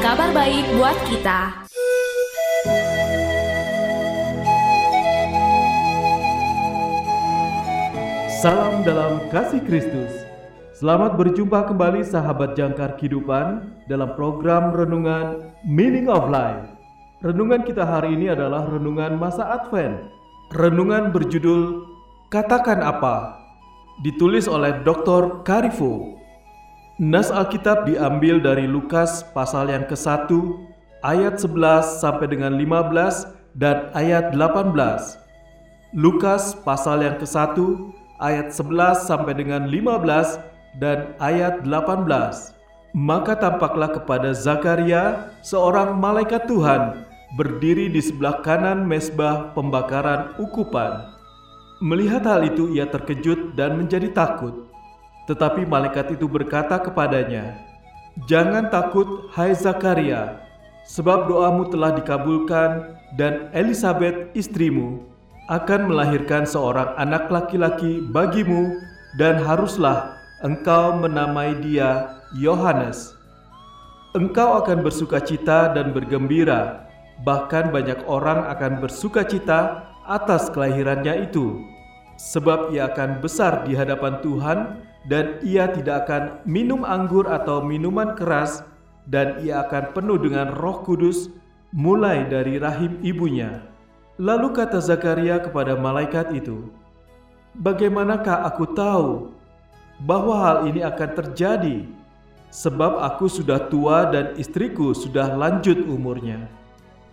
kabar baik buat kita Salam dalam kasih Kristus. Selamat berjumpa kembali sahabat jangkar kehidupan dalam program renungan Meaning of Life. Renungan kita hari ini adalah renungan masa Advent. Renungan berjudul Katakan Apa? Ditulis oleh Dr. Karifo. Nas Alkitab diambil dari Lukas pasal yang ke-1 ayat 11 sampai dengan 15 dan ayat 18. Lukas pasal yang ke-1 ayat 11 sampai dengan 15 dan ayat 18. Maka tampaklah kepada Zakaria seorang malaikat Tuhan berdiri di sebelah kanan mesbah pembakaran ukupan. Melihat hal itu ia terkejut dan menjadi takut. Tetapi malaikat itu berkata kepadanya, "Jangan takut, hai Zakaria, sebab doamu telah dikabulkan dan Elisabet istrimu akan melahirkan seorang anak laki-laki bagimu dan haruslah engkau menamai dia Yohanes. Engkau akan bersukacita dan bergembira, bahkan banyak orang akan bersukacita atas kelahirannya itu, sebab ia akan besar di hadapan Tuhan dan ia tidak akan minum anggur atau minuman keras dan ia akan penuh dengan roh kudus mulai dari rahim ibunya. Lalu kata Zakaria kepada malaikat itu, Bagaimanakah aku tahu bahwa hal ini akan terjadi? Sebab aku sudah tua dan istriku sudah lanjut umurnya.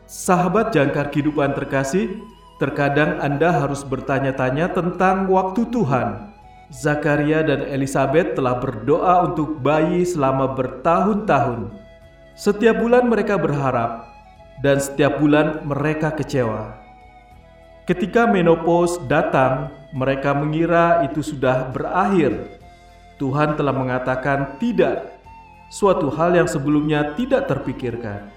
Sahabat jangkar kehidupan terkasih, terkadang Anda harus bertanya-tanya tentang waktu Tuhan. Zakaria dan Elizabeth telah berdoa untuk bayi selama bertahun-tahun. Setiap bulan mereka berharap, dan setiap bulan mereka kecewa. Ketika menopause datang, mereka mengira itu sudah berakhir. Tuhan telah mengatakan tidak, suatu hal yang sebelumnya tidak terpikirkan.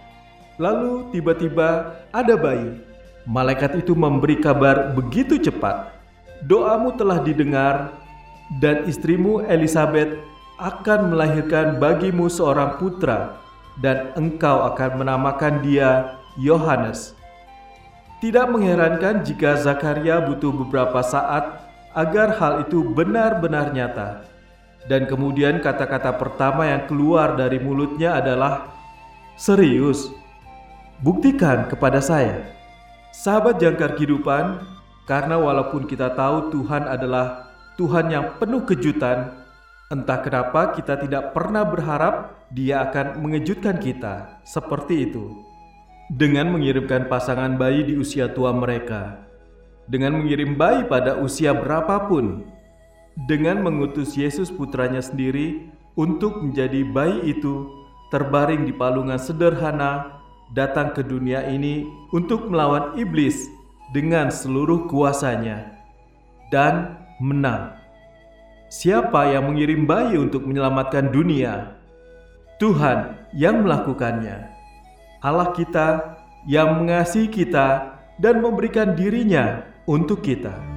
Lalu tiba-tiba ada bayi. Malaikat itu memberi kabar begitu cepat. Doamu telah didengar dan istrimu Elizabeth akan melahirkan bagimu seorang putra dan engkau akan menamakan dia Yohanes. Tidak mengherankan jika Zakaria butuh beberapa saat agar hal itu benar-benar nyata. Dan kemudian kata-kata pertama yang keluar dari mulutnya adalah Serius, buktikan kepada saya. Sahabat jangkar kehidupan, karena walaupun kita tahu Tuhan adalah Tuhan yang penuh kejutan, entah kenapa kita tidak pernah berharap Dia akan mengejutkan kita seperti itu. Dengan mengirimkan pasangan bayi di usia tua mereka, dengan mengirim bayi pada usia berapapun, dengan mengutus Yesus putranya sendiri untuk menjadi bayi itu terbaring di palungan sederhana datang ke dunia ini untuk melawan iblis dengan seluruh kuasanya. Dan menang. Siapa yang mengirim bayi untuk menyelamatkan dunia? Tuhan yang melakukannya. Allah kita yang mengasihi kita dan memberikan dirinya untuk kita.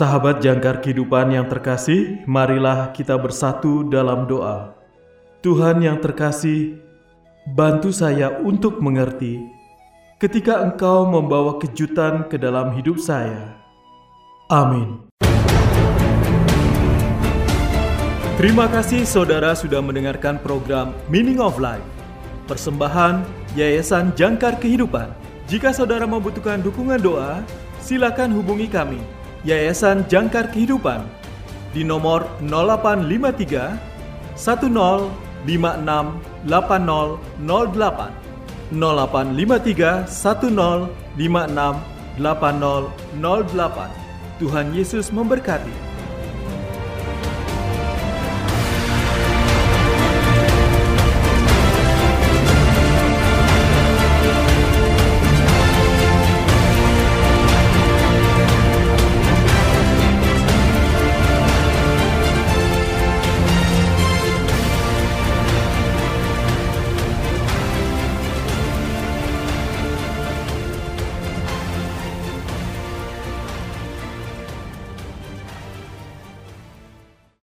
Sahabat jangkar kehidupan yang terkasih, marilah kita bersatu dalam doa. Tuhan yang terkasih, bantu saya untuk mengerti ketika Engkau membawa kejutan ke dalam hidup saya. Amin. Terima kasih saudara sudah mendengarkan program Meaning of Life. Persembahan Yayasan Jangkar Kehidupan. Jika saudara membutuhkan dukungan doa, silakan hubungi kami Yayasan Jangkar Kehidupan di nomor 0853 1056 8008 0853 1056 8008 Tuhan Yesus memberkati.